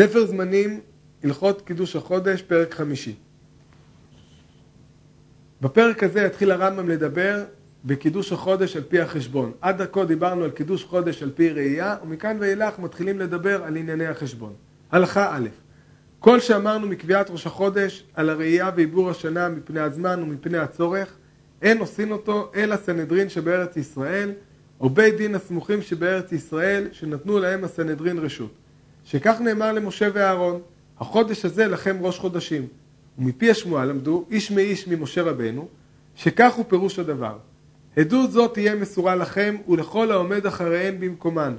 ספר זמנים, הלכות קידוש החודש, פרק חמישי. בפרק הזה יתחיל הרמב"ם לדבר בקידוש החודש על פי החשבון. עד דקו דיברנו על קידוש חודש על פי ראייה, ומכאן ואילך מתחילים לדבר על ענייני החשבון. הלכה א', כל שאמרנו מקביעת ראש החודש על הראייה ועיבור השנה מפני הזמן ומפני הצורך, אין עושים אותו אלא סנהדרין שבארץ ישראל, או בית דין הסמוכים שבארץ ישראל, שנתנו להם הסנהדרין רשות. שכך נאמר למשה ואהרון, החודש הזה לכם ראש חודשים. ומפי השמועה למדו, איש מאיש ממשה רבנו, שכך הוא פירוש הדבר. עדות זאת תהיה מסורה לכם ולכל העומד אחריהן במקומן.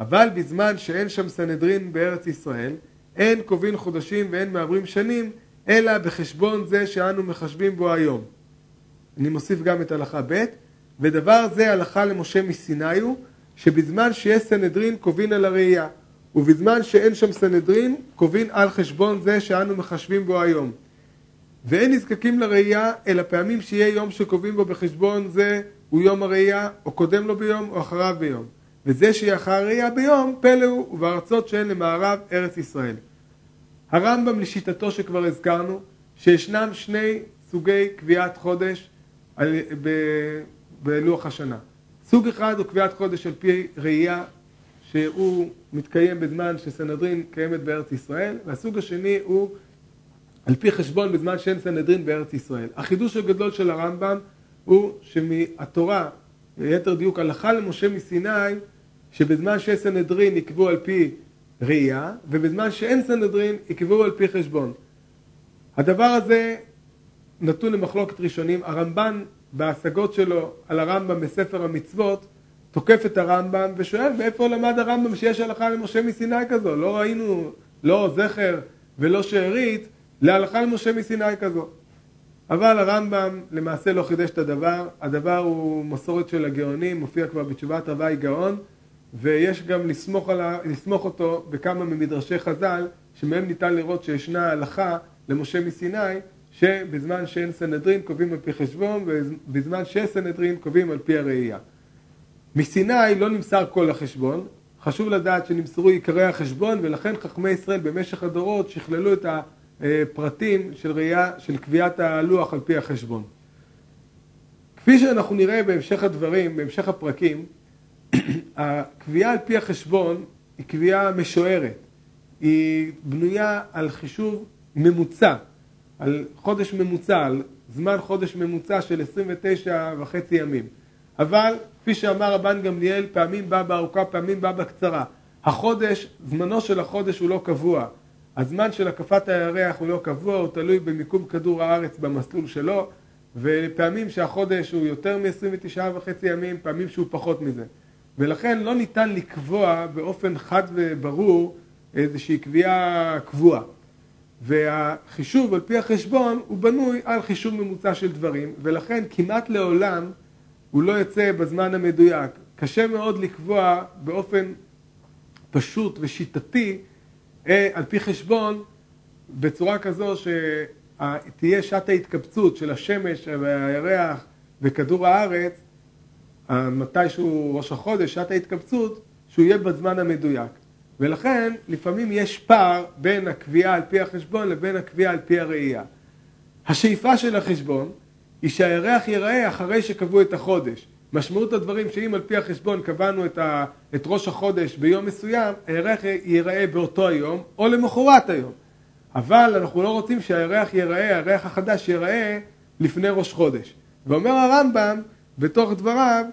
אבל בזמן שאין שם סנהדרין בארץ ישראל, אין קובעים חודשים ואין מעברים שנים, אלא בחשבון זה שאנו מחשבים בו היום. אני מוסיף גם את הלכה ב', ודבר זה הלכה למשה מסיני הוא, שבזמן שיש סנהדרין קובעים על הראייה, ובזמן שאין שם סנהדרין קובעים על חשבון זה שאנו מחשבים בו היום. ואין נזקקים לראייה, אלא פעמים שיהיה יום שקובעים בו בחשבון זה הוא יום הראייה, או קודם לו ביום, או אחריו ביום. וזה שיהיה אחר הראייה ביום, פלא הוא, ובארצות שאין למערב ארץ ישראל. הרמב"ם לשיטתו שכבר הזכרנו, שישנם שני סוגי קביעת חודש על, ב, בלוח השנה. סוג אחד הוא קביעת חודש על פי ראייה, שהוא מתקיים בזמן שסנהדרין קיימת בארץ ישראל, והסוג השני הוא על פי חשבון בזמן שאין סנהדרין בארץ ישראל. החידוש הגדול של הרמב"ם הוא שמהתורה, ליתר דיוק הלכה למשה מסיני, שבזמן שיש סנהדרין יקבעו על פי ראייה, ובזמן שאין סנהדרין יקבעו על פי חשבון. הדבר הזה נתון למחלוקת ראשונים. הרמב"ן בהשגות שלו על הרמב"ם בספר המצוות תוקף את הרמב"ם ושואל מאיפה למד הרמב"ם שיש הלכה למשה מסיני כזו? לא ראינו לא זכר ולא שארית להלכה למשה מסיני כזו. אבל הרמב"ם למעשה לא חידש את הדבר, הדבר הוא מסורת של הגאונים, מופיע כבר בתשובת הוואי גאון, ויש גם לסמוך, על, לסמוך אותו בכמה ממדרשי חז"ל, שמהם ניתן לראות שישנה הלכה למשה מסיני, שבזמן שאין סנהדרין קובעים על פי חשבון, ובזמן שיש סנהדרין קובעים על פי הראייה. מסיני לא נמסר כל החשבון, חשוב לדעת שנמסרו עיקרי החשבון, ולכן חכמי ישראל במשך הדורות שכללו את הפרטים של ראייה, של קביעת הלוח על פי החשבון. כפי שאנחנו נראה בהמשך הדברים, בהמשך הפרקים, הקביעה על פי החשבון היא קביעה משוערת, היא בנויה על חישוב ממוצע, על חודש ממוצע, על זמן חודש ממוצע של 29 וחצי ימים. אבל כפי שאמר רבן גמליאל, פעמים בא בארוכה, פעמים בא בקצרה. החודש, זמנו של החודש הוא לא קבוע. הזמן של הקפת הירח הוא לא קבוע, הוא תלוי במיקום כדור הארץ במסלול שלו, ופעמים שהחודש הוא יותר מ-29 וחצי ימים, פעמים שהוא פחות מזה. ולכן לא ניתן לקבוע באופן חד וברור איזושהי קביעה קבועה. והחישוב על פי החשבון הוא בנוי על חישוב ממוצע של דברים, ולכן כמעט לעולם הוא לא יוצא בזמן המדויק. קשה מאוד לקבוע באופן פשוט ושיטתי אה, על פי חשבון בצורה כזו שתהיה שעת ההתקבצות של השמש והירח וכדור הארץ מתישהו ראש החודש, שעת ההתקבצות, שהוא יהיה בזמן המדויק. ולכן לפעמים יש פער בין הקביעה על פי החשבון לבין הקביעה על פי הראייה. השאיפה של החשבון היא שהירח ייראה אחרי שקבעו את החודש. משמעות הדברים שאם על פי החשבון קבענו את, ה, את ראש החודש ביום מסוים, הירח ייראה באותו היום או למחרת היום. אבל אנחנו לא רוצים שהירח ייראה, הירח החדש ייראה לפני ראש חודש. ואומר הרמב"ם בתוך דבריו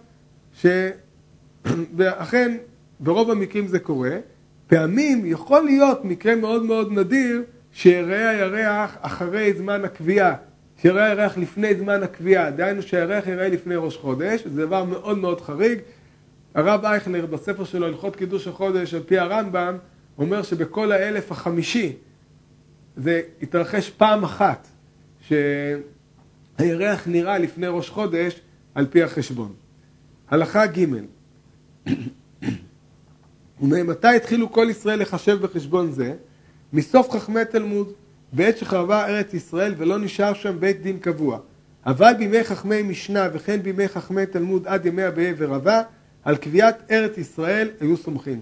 שאכן ברוב המקרים זה קורה, פעמים יכול להיות מקרה מאוד מאוד נדיר שיראה הירח אחרי זמן הקביעה, שיראה הירח לפני זמן הקביעה, דהיינו שהירח יראה לפני ראש חודש, זה דבר מאוד מאוד חריג. הרב אייכלר בספר שלו הלכות קידוש החודש על פי הרמב"ם אומר שבכל האלף החמישי זה התרחש פעם אחת שהירח נראה לפני ראש חודש על פי החשבון. הלכה ג' וממתי התחילו כל ישראל לחשב בחשבון זה? מסוף חכמי תלמוד, בעת שחרבה ארץ ישראל ולא נשאר שם בית דין קבוע. אבל בימי חכמי משנה וכן בימי חכמי תלמוד עד ימי אביי ורבה, על קביעת ארץ ישראל היו סומכים.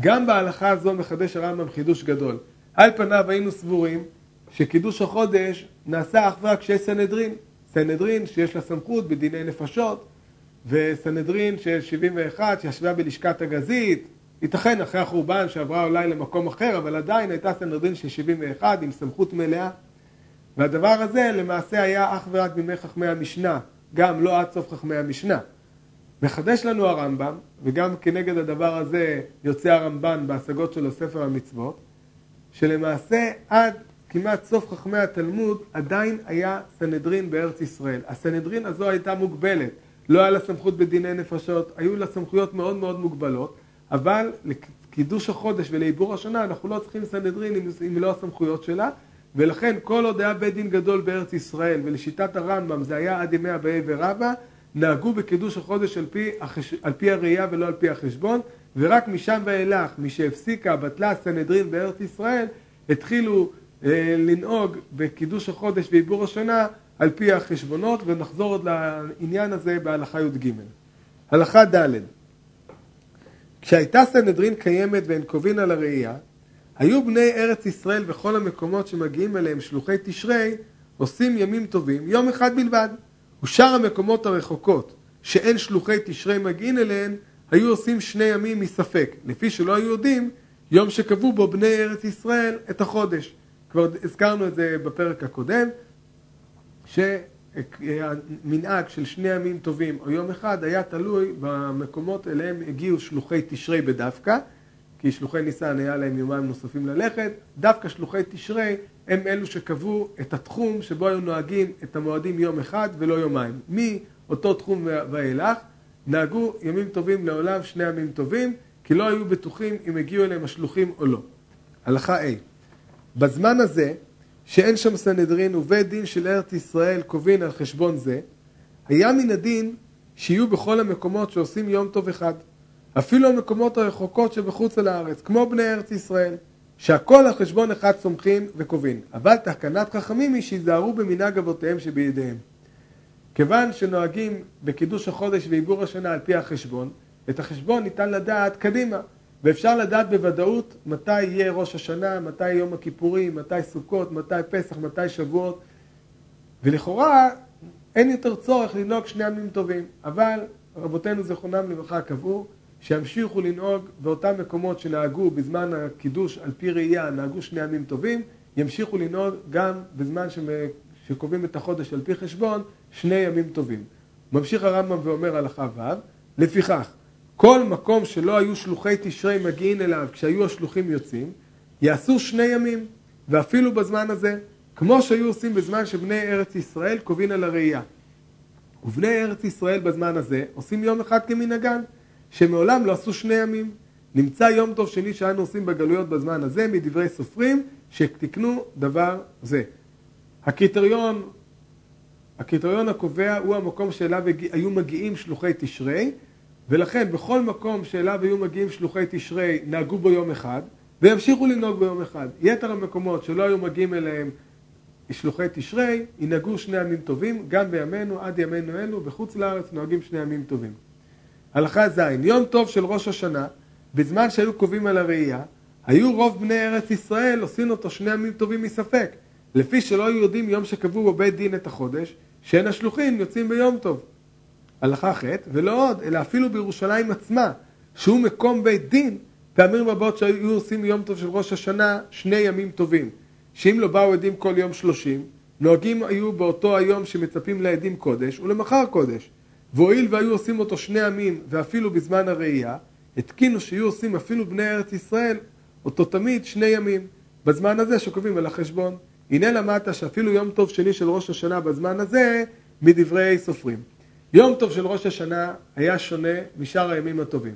גם בהלכה הזו מחדש הרמב"ם חידוש גדול. על פניו היינו סבורים שקידוש החודש נעשה אך ורק כשיש סנהדרין. סנהדרין שיש לה סמכות בדיני נפשות, וסנהדרין של 71 שישבה בלשכת הגזית, ייתכן אחרי החורבן שעברה אולי למקום אחר, אבל עדיין הייתה סנהדרין של 71 עם סמכות מלאה. והדבר הזה למעשה היה אך ורק בימי חכמי המשנה, גם לא עד סוף חכמי המשנה. מחדש לנו הרמב"ם, וגם כנגד הדבר הזה יוצא הרמב"ן בהשגות שלו ספר המצוות, שלמעשה עד כמעט סוף חכמי התלמוד עדיין היה סנהדרין בארץ ישראל. הסנהדרין הזו הייתה מוגבלת, לא היה לה סמכות בדיני נפשות, היו לה סמכויות מאוד מאוד מוגבלות, אבל לקידוש החודש ולעיבור השנה אנחנו לא צריכים סנהדרין עם, לא הסמכויות שלה, ולכן כל עוד היה בית דין גדול בארץ ישראל, ולשיטת הרמב"ם זה היה עד ימי אביי ורבא, נהגו בקידוש החודש על פי, החש... על פי הראייה ולא על פי החשבון, ורק משם ואילך, משהפסיקה בטלה הסנהדרין בארץ ישראל, התחילו אה, לנהוג בקידוש החודש ועיבור השנה על פי החשבונות, ונחזור עוד לעניין הזה בהלכה י"ג. הלכה ד' כשהייתה סנהדרין קיימת והן קובעים על הראייה, היו בני ארץ ישראל בכל המקומות שמגיעים אליהם שלוחי תשרי, עושים ימים טובים, יום אחד בלבד. ושאר המקומות הרחוקות שאין שלוחי תשרי מגיעים אליהן, היו עושים שני ימים מספק, לפי שלא היו יודעים יום שקבעו בו בני ארץ ישראל את החודש. כבר הזכרנו את זה בפרק הקודם, שהמנהג של שני ימים טובים או יום אחד היה תלוי במקומות אליהם הגיעו שלוחי תשרי בדווקא, כי שלוחי ניסן היה להם יומיים נוספים ללכת, דווקא שלוחי תשרי הם אלו שקבעו את התחום שבו היו נוהגים את המועדים יום אחד ולא יומיים. מאותו תחום ואילך נהגו ימים טובים לעולם שני ימים טובים, כי לא היו בטוחים אם הגיעו אליהם השלוחים או לא. הלכה A בזמן הזה, שאין שם סנהדרין ובית דין של ארץ ישראל קובעים על חשבון זה, היה מן הדין שיהיו בכל המקומות שעושים יום טוב אחד. אפילו המקומות הרחוקות שבחוץ על הארץ, כמו בני ארץ ישראל, שהכל על חשבון אחד סומכים וקובעים. אבל תקנת חכמים היא שיזהרו במנהג אבותיהם שבידיהם. כיוון שנוהגים בקידוש החודש ועיבור השנה על פי החשבון, את החשבון ניתן לדעת קדימה, ואפשר לדעת בוודאות מתי יהיה ראש השנה, מתי יום הכיפורים, מתי סוכות, מתי פסח, מתי שבועות, ולכאורה אין יותר צורך לנהוג שני ימים טובים, אבל רבותינו זכרונם לברכה קבעו שימשיכו לנהוג באותם מקומות שנהגו בזמן הקידוש על פי ראייה, נהגו שני ימים טובים, ימשיכו לנהוג גם בזמן שקובעים את החודש על פי חשבון, שני ימים טובים. ממשיך הרמב"ם ואומר הלכה ו', לפיכך, כל מקום שלא היו שלוחי תשרי מגיעים אליו כשהיו השלוחים יוצאים, יעשו שני ימים, ואפילו בזמן הזה, כמו שהיו עושים בזמן שבני ארץ ישראל קובעים על הראייה. ובני ארץ ישראל בזמן הזה עושים יום אחד כמנהגן. שמעולם לא עשו שני ימים. נמצא יום טוב שני שאנו עושים בגלויות בזמן הזה מדברי סופרים שתיקנו דבר זה. הקריטריון, הקריטריון הקובע הוא המקום שאליו היו מגיעים שלוחי תשרי ולכן בכל מקום שאליו היו מגיעים שלוחי תשרי נהגו בו יום אחד וימשיכו לנהוג ביום אחד. יתר המקומות שלא היו מגיעים אליהם שלוחי תשרי ינהגו שני ימים טובים גם בימינו עד ימינו אלו בחוץ לארץ נוהגים שני ימים טובים. הלכה ז', יום טוב של ראש השנה, בזמן שהיו קובעים על הראייה, היו רוב בני ארץ ישראל עושים אותו שני ימים טובים מספק, לפי שלא היו יודעים יום שקבעו בו בית דין את החודש, שאין השלוחים יוצאים ביום טוב. הלכה ח', ולא עוד, אלא אפילו בירושלים עצמה, שהוא מקום בית דין, פעמים רבות שהיו עושים יום טוב של ראש השנה שני ימים טובים, שאם לא באו עדים כל יום שלושים, נוהגים היו באותו היום שמצפים לעדים קודש ולמחר קודש. והואיל והיו עושים אותו שני עמים ואפילו בזמן הראייה, התקינו שיהיו עושים אפילו בני ארץ ישראל אותו תמיד שני ימים, בזמן הזה שקובעים על החשבון. הנה למדת שאפילו יום טוב שני של ראש השנה בזמן הזה מדברי סופרים. יום טוב של ראש השנה היה שונה משאר הימים הטובים.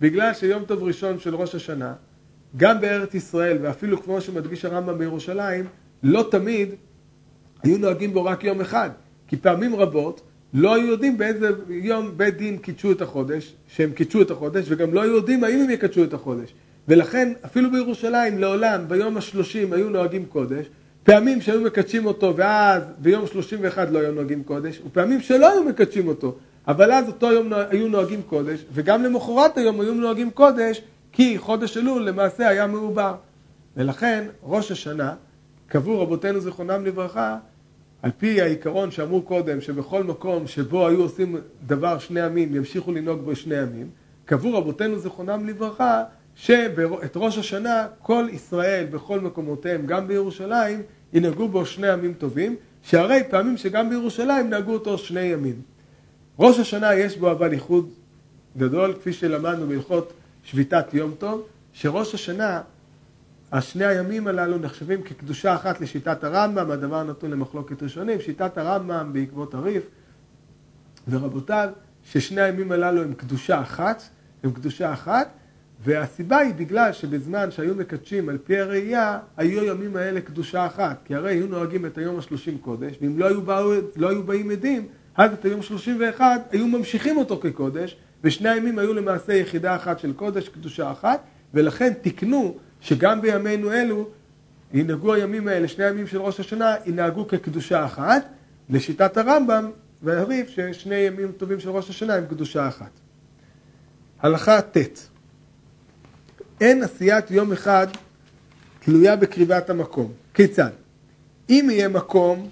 בגלל שיום טוב ראשון של ראש השנה, גם בארץ ישראל ואפילו כמו שמדגיש הרמב"ם בירושלים, לא תמיד היו נוהגים בו רק יום אחד. כי פעמים רבות לא היו יודעים באיזה יום בית דין קידשו את החודש, שהם קידשו את החודש, וגם לא היו יודעים האם הם יקדשו את החודש. ולכן, אפילו בירושלים, לעולם, ביום השלושים היו נוהגים קודש, פעמים שהיו מקדשים אותו, ואז ביום שלושים ואחד לא היו נוהגים קודש, ופעמים שלא היו מקדשים אותו, אבל אז אותו יום היו נוהגים קודש, וגם למחרת היום היו נוהגים קודש, כי חודש אלול למעשה היה מעובר. ולכן ראש השנה קבעו רבותינו זיכרונם לברכה על פי העיקרון שאמרו קודם שבכל מקום שבו היו עושים דבר שני עמים ימשיכו לנהוג בו שני עמים קבעו רבותינו זיכרונם לברכה שאת ראש השנה כל ישראל בכל מקומותיהם גם בירושלים ינהגו בו שני עמים טובים שהרי פעמים שגם בירושלים נהגו אותו שני ימים. ראש השנה יש בו אבל ייחוד גדול כפי שלמדנו בהלכות שביתת יום טוב שראש השנה השני הימים הללו נחשבים כקדושה אחת לשיטת הרמב"ם, הדבר נתון למחלוקת ראשונים, שיטת הרמב"ם בעקבות הריף. ורבותיו, ששני הימים הללו הם קדושה אחת, הם קדושה אחת, והסיבה היא בגלל שבזמן שהיו מקדשים על פי הראייה, היו הימים האלה קדושה אחת, כי הרי היו נוהגים את היום השלושים קודש, ואם לא היו, באו, לא היו באים עדים, אז את היום שלושים ואחד היו ממשיכים אותו כקודש, ושני הימים היו למעשה יחידה אחת של קודש, קדושה אחת, ולכן תיקנו שגם בימינו אלו ינהגו הימים האלה, שני הימים של ראש השנה, ינהגו כקדושה אחת, לשיטת הרמב"ם והריף ששני ימים טובים של ראש השנה הם קדושה אחת. הלכה ט' אין עשיית יום אחד תלויה בקריבת המקום. כיצד? אם יהיה מקום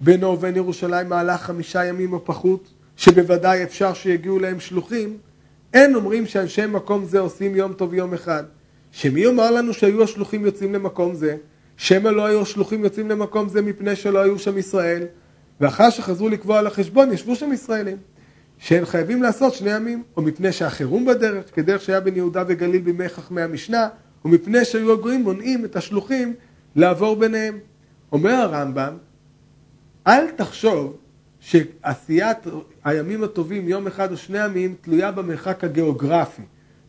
בינו ובין ירושלים מהלך חמישה ימים או פחות, שבוודאי אפשר שיגיעו להם שלוחים, אין אומרים שאנשי מקום זה עושים יום טוב יום אחד. שמי יאמר לנו שהיו השלוחים יוצאים למקום זה? שמא לא היו השלוחים יוצאים למקום זה מפני שלא היו שם ישראל, ואחר שחזרו לקבוע על החשבון ישבו שם ישראלים, שהם חייבים לעשות שני ימים, או מפני שהחירום בדרך, כדרך שהיה בין יהודה וגליל בימי חכמי המשנה, או מפני שהיו הגויים מונעים את השלוחים לעבור ביניהם. אומר הרמב"ם, אל תחשוב שעשיית הימים הטובים, יום אחד או שני ימים, תלויה במרחק הגיאוגרפי.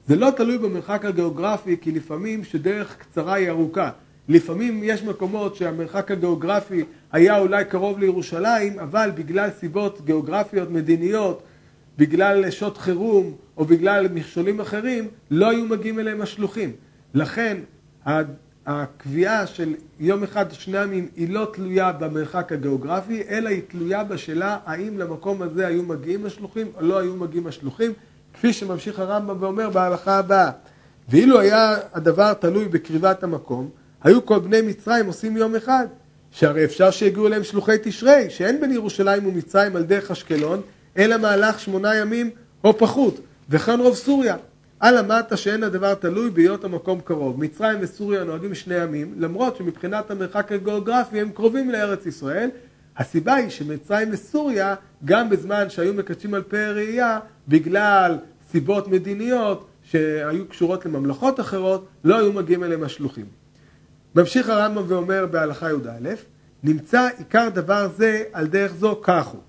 זה לא תלוי במרחק הגיאוגרפי, כי לפעמים שדרך קצרה היא ארוכה. לפעמים יש מקומות שהמרחק הגיאוגרפי היה אולי קרוב לירושלים, אבל בגלל סיבות גיאוגרפיות, מדיניות, בגלל שעות חירום או בגלל מכשולים אחרים, לא היו מגיעים אליהם השלוחים. לכן הקביעה של יום אחד שני ימים היא לא תלויה במרחק הגיאוגרפי, אלא היא תלויה בשאלה האם למקום הזה היו מגיעים השלוחים או לא היו מגיעים השלוחים. כפי שממשיך הרמב"ם ואומר בהלכה הבאה, ואילו היה הדבר תלוי בקריבת המקום, היו כל בני מצרים עושים יום אחד, שהרי אפשר שיגיעו אליהם שלוחי תשרי, שאין בין ירושלים ומצרים על דרך אשקלון, אלא מהלך שמונה ימים או פחות, וכאן רוב סוריה. על אמרת שאין הדבר תלוי בהיות המקום קרוב. מצרים וסוריה נוהגים שני ימים, למרות שמבחינת המרחק הגיאוגרפי הם קרובים לארץ ישראל. הסיבה היא שמצרים וסוריה, גם בזמן שהיו מקדשים על פי הראייה, בגלל סיבות מדיניות שהיו קשורות לממלכות אחרות, לא היו מגיעים אליהם השלוחים. ממשיך הרמב"ם ואומר בהלכה י"א, נמצא עיקר דבר זה על דרך זו כך הוא.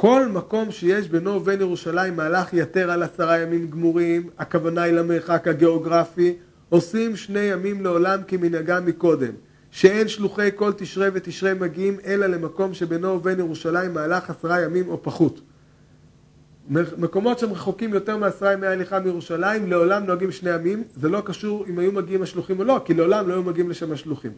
כל מקום שיש בינו ובין ירושלים מהלך יתר על עשרה ימים גמורים, הכוונה היא למרחק הגיאוגרפי, עושים שני ימים לעולם כמנהגם מקודם, שאין שלוחי כל תשרי ותשרי מגיעים אלא למקום שבינו ובין ירושלים מהלך עשרה ימים או פחות. מקומות שהם רחוקים יותר מעשרה ימי הליכה מירושלים, לעולם נוהגים שני ימים, זה לא קשור אם היו מגיעים השלוחים או לא, כי לעולם לא היו מגיעים לשם השלוחים.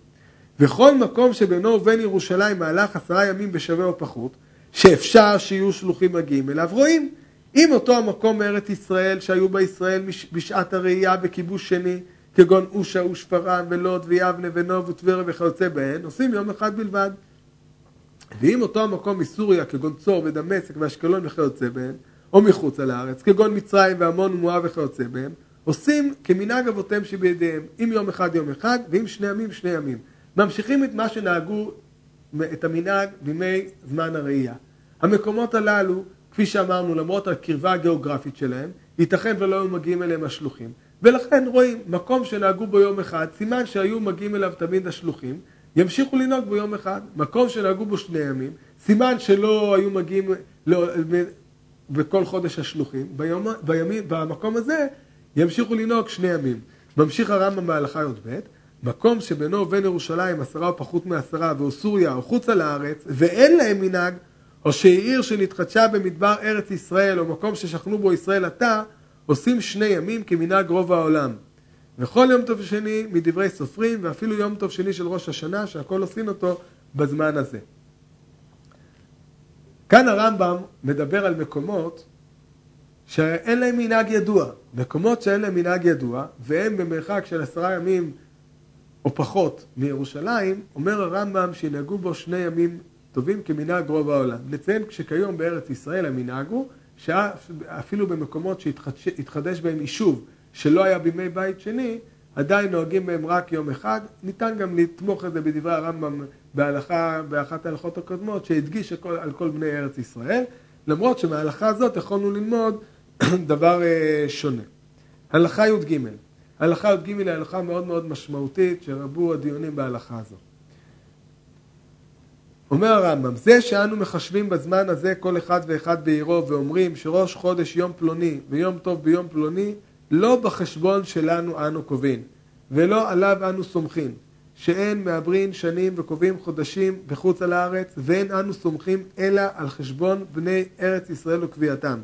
וכל מקום שבינו ובין ירושלים מהלך עשרה ימים בשווה או פחות, שאפשר שיהיו שלוחים מגיעים אליו, רואים. אם אותו המקום מארץ ישראל שהיו בישראל בשעת הראייה בכיבוש שני, כגון אושה ושפרעם ולוד ויבנה ונוב וטבריה וכיוצא בהן, עושים יום אחד בלבד. ואם אותו המקום מסוריה, כגון צור ודמשק ואשקלון וכיוצא בהן, או מחוצה לארץ, כגון מצרים ועמון ומואב וכיוצא בהם, עושים כמנהג אבותיהם שבידיהם, אם יום אחד יום אחד, ואם שני ימים שני ימים. ממשיכים את מה שנהגו, את המנהג בימי זמן הראייה. המקומות הללו, כפי שאמרנו, למרות הקרבה הגיאוגרפית שלהם, ייתכן ולא היו מגיעים אליהם השלוחים. ולכן רואים, מקום שנהגו בו יום אחד, סימן שהיו מגיעים אליו תמיד השלוחים, ימשיכו לנהוג בו יום אחד. מקום שנהגו בו שני ימים, סימן שלא היו מגיעים, לא, בכל חודש השלוחים, ביום, בימים, במקום הזה ימשיכו לנהוג שני ימים. ממשיך הרמב"ם בהלכה י"ב, מקום שבינו ובין ירושלים עשרה או פחות מעשרה, והוא סוריה או חוצה לארץ, ואין להם מנהג, או שהיא עיר שנתחדשה במדבר ארץ ישראל, או מקום ששכנו בו ישראל עתה, עושים שני ימים כמנהג רוב העולם. וכל יום טוב שני מדברי סופרים, ואפילו יום טוב שני של ראש השנה, שהכל עושים אותו בזמן הזה. כאן הרמב"ם מדבר על מקומות שאין להם מנהג ידוע. מקומות שאין להם מנהג ידוע, והם במרחק של עשרה ימים או פחות מירושלים, אומר הרמב"ם שינהגו בו שני ימים טובים כמנהג רוב העולם. נציין שכיום בארץ ישראל המנהג הוא שאפילו במקומות שהתחדש בהם יישוב שלא היה בימי בית שני, עדיין נוהגים בהם רק יום אחד. ניתן גם לתמוך את זה בדברי הרמב"ם בהלכה, באחת ההלכות הקודמות, שהדגיש הכל, על כל בני ארץ ישראל, למרות שמההלכה הזאת יכולנו ללמוד דבר אה, שונה. הלכה י"ג הלכה י"ג היא הלכה מאוד מאוד משמעותית, שרבו הדיונים בהלכה הזאת. אומר הרמב"ם, זה שאנו מחשבים בזמן הזה כל אחד ואחד בעירו ואומרים שראש חודש יום פלוני ויום טוב ביום פלוני, לא בחשבון שלנו אנו קובעים, ולא עליו אנו סומכים, שאין מעברין שנים וקובעים חודשים בחוץ על הארץ, ואין אנו סומכים אלא על חשבון בני ארץ ישראל וקביעתם.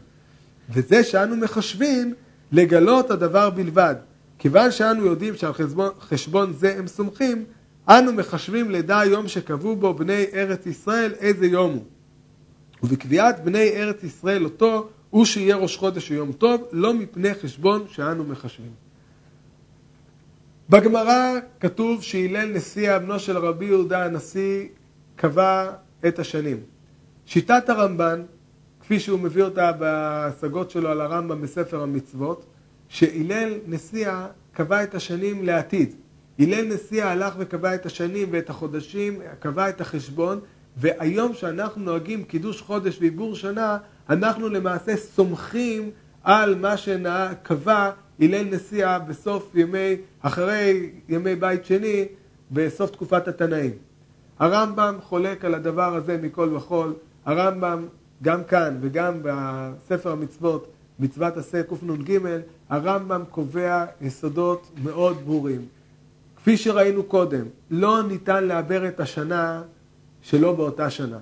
וזה שאנו מחשבים, לגלות הדבר בלבד. כיוון שאנו יודעים שעל חשבון, חשבון זה הם סומכים, אנו מחשבים לדע היום שקבעו בו בני ארץ ישראל איזה יום הוא. ובקביעת בני ארץ ישראל אותו הוא שיהיה ראש חודש ויום טוב, לא מפני חשבון שאנו מחשבים. בגמרא כתוב שהלל נשיא בנו של רבי יהודה הנשיא קבע את השנים. שיטת הרמב"ן, כפי שהוא מביא אותה בהשגות שלו על הרמב"ם בספר המצוות, שהלל נשיאה קבע את השנים לעתיד. הלל נשיאה הלך וקבע את השנים ואת החודשים, קבע את החשבון, והיום שאנחנו נוהגים קידוש חודש ועיבור שנה, אנחנו למעשה סומכים על מה שקבע הלל נשיאה בסוף ימי, אחרי ימי בית שני, בסוף תקופת התנאים. הרמב"ם חולק על הדבר הזה מכל וכול. הרמב"ם, גם כאן וגם בספר המצוות, מצוות עשה קנ"ג, הרמב"ם קובע יסודות מאוד ברורים. כפי שראינו קודם, לא ניתן לעבר את השנה שלא באותה שנה.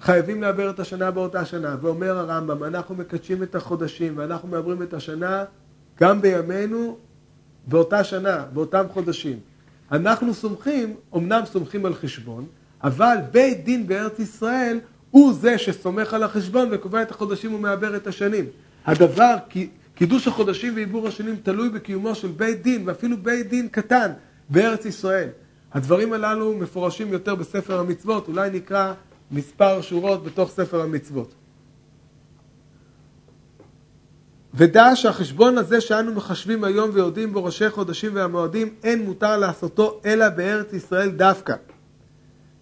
חייבים לעבר את השנה באותה שנה, ואומר הרמב"ם, אנחנו מקדשים את החודשים ואנחנו מעברים את השנה גם בימינו באותה שנה, באותם חודשים. אנחנו סומכים, אמנם סומכים על חשבון, אבל בית דין בארץ ישראל הוא זה שסומך על החשבון וקובע את החודשים ומעבר את השנים. הדבר, קידוש החודשים ועיבור השנים תלוי בקיומו של בית דין, ואפילו בית דין קטן בארץ ישראל. הדברים הללו מפורשים יותר בספר המצוות, אולי נקרא מספר שורות בתוך ספר המצוות. ודע שהחשבון הזה שאנו מחשבים היום ויודעים בו ראשי חודשים והמועדים, אין מותר לעשותו אלא בארץ ישראל דווקא.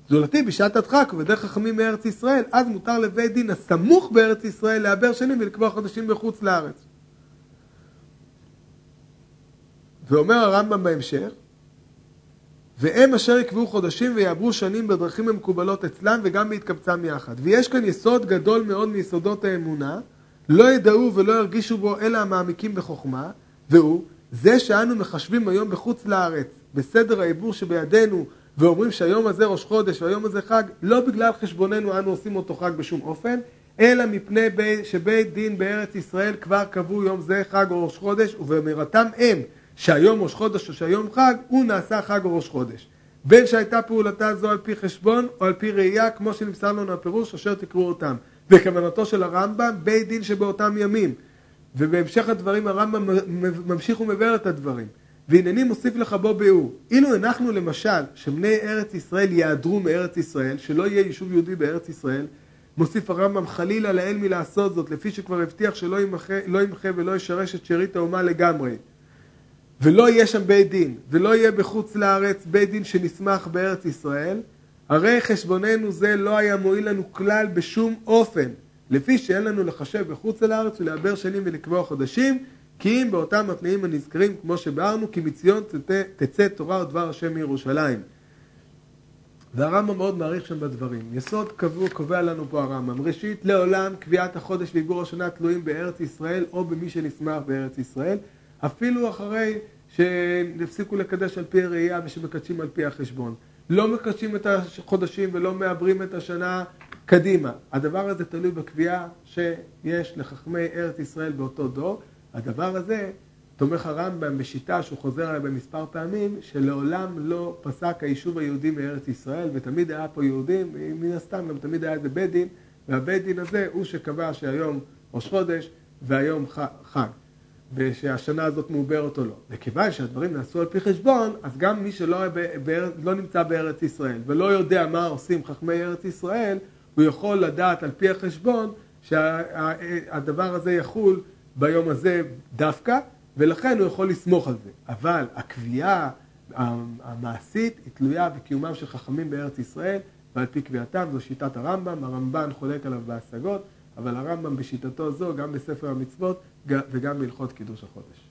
זולתי בשעת הדחק ובדרך חכמים מארץ ישראל, אז מותר לבית דין הסמוך בארץ ישראל לעבר שנים ולקבוע חודשים בחוץ לארץ. ואומר הרמב"ם בהמשך, והם אשר יקבעו חודשים ויעברו שנים בדרכים המקובלות אצלם וגם בהתקבצם יחד. ויש כאן יסוד גדול מאוד מיסודות האמונה, לא ידעו ולא ירגישו בו אלא המעמיקים בחוכמה, והוא זה שאנו מחשבים היום בחוץ לארץ, בסדר העיבור שבידינו, ואומרים שהיום הזה ראש חודש והיום הזה חג, לא בגלל חשבוננו אנו עושים אותו חג בשום אופן, אלא מפני בי, שבית דין בארץ ישראל כבר קבעו יום זה חג או ראש חודש, ובאמירתם הם שהיום ראש חודש או שהיום חג, הוא נעשה חג או ראש חודש. בין שהייתה פעולתה זו על פי חשבון או על פי ראייה, כמו שנמסר לנו הפירוש, אשר תקראו אותם. וכוונתו של הרמב"ם, בית דין שבאותם ימים. ובהמשך הדברים הרמב"ם ממשיך ומבאר את הדברים. והנני מוסיף לך בו ביאור. אילו הנחנו למשל שבני ארץ ישראל יעדרו מארץ ישראל, שלא יהיה יישוב יהודי בארץ ישראל, מוסיף הרמב"ם חלילה לאל מלעשות זאת, לפי שכבר הבטיח שלא ימחה, לא ימחה ולא ישרש את שארית האומה לגמרי. ולא יהיה שם בית דין, ולא יהיה בחוץ לארץ בית דין שנסמך בארץ ישראל, הרי חשבוננו זה לא היה מועיל לנו כלל בשום אופן, לפי שאין לנו לחשב בחוץ לארץ ולעבר שנים ולקבוע חודשים, כי אם באותם התנאים הנזכרים, כמו שביארנו, כי מציון תצא, תורה ודבר השם מירושלים. והרמב"ם מאוד מעריך שם בדברים. יסוד קבוע, קובע לנו פה הרמב"ם. ראשית, לעולם קביעת החודש ועיבור השנה תלויים בארץ ישראל או במי שנשמח בארץ ישראל. אפילו אחרי שהפסיקו לקדש על פי הראייה ושמקדשים על פי החשבון. לא מקדשים את החודשים ולא מעברים את השנה קדימה. הדבר הזה תלוי בקביעה שיש לחכמי ארץ ישראל באותו דור. הדבר הזה תומך הרמב"ם בשיטה שהוא חוזר עליה במספר פעמים, שלעולם לא פסק היישוב היהודי מארץ ישראל, ותמיד היה פה יהודים, מן הסתם גם תמיד היה איזה בית דין, והבית דין הזה הוא שקבע שהיום ראש חודש והיום חג, ושהשנה הזאת מעוברת או לא. וכיוון שהדברים נעשו על פי חשבון, אז גם מי שלא לא נמצא בארץ ישראל ולא יודע מה עושים חכמי ארץ ישראל, הוא יכול לדעת על פי החשבון שהדבר הזה יחול ביום הזה דווקא, ולכן הוא יכול לסמוך על זה. אבל הקביעה המעשית היא תלויה בקיומם של חכמים בארץ ישראל, ועל פי קביעתם זו שיטת הרמב"ם, הרמב"ן חולק עליו בהשגות, אבל הרמב"ם בשיטתו זו, גם בספר המצוות וגם בהלכות קידוש החודש.